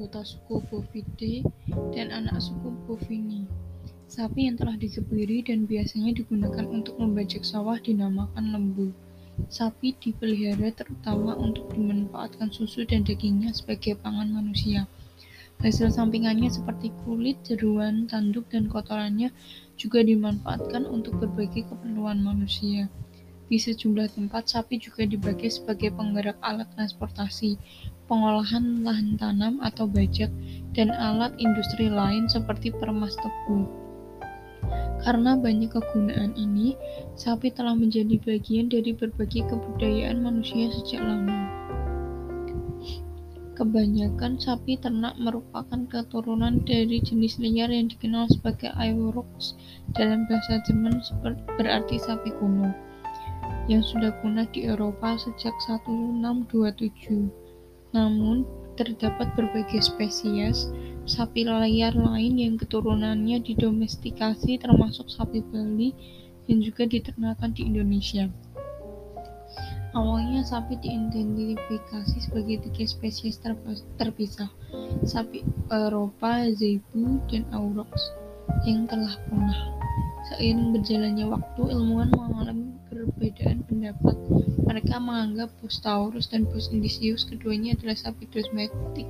anggota suku Bovidae dan anak suku Bovini. Sapi yang telah dikebiri dan biasanya digunakan untuk membajak sawah dinamakan lembu. Sapi dipelihara terutama untuk dimanfaatkan susu dan dagingnya sebagai pangan manusia. Hasil sampingannya seperti kulit, jeruan, tanduk, dan kotorannya juga dimanfaatkan untuk berbagai keperluan manusia. Di sejumlah tempat, sapi juga dipakai sebagai penggerak alat transportasi, pengolahan lahan tanam atau bajak, dan alat industri lain seperti permas tebu. Karena banyak kegunaan ini, sapi telah menjadi bagian dari berbagai kebudayaan manusia sejak lama. Kebanyakan sapi ternak merupakan keturunan dari jenis liar yang dikenal sebagai Aurochs dalam bahasa Jerman berarti sapi kuno yang sudah punah di Eropa sejak 1627. Namun, terdapat berbagai spesies sapi liar lain yang keturunannya didomestikasi termasuk sapi Bali yang juga diternakan di Indonesia. Awalnya sapi diidentifikasi sebagai tiga spesies terpisah, sapi Eropa, Zebu, dan Aurochs yang telah punah. Seiring berjalannya waktu, ilmuwan mengalami perbedaan pendapat. Mereka menganggap Bos Taurus dan Bos keduanya adalah sapi domestik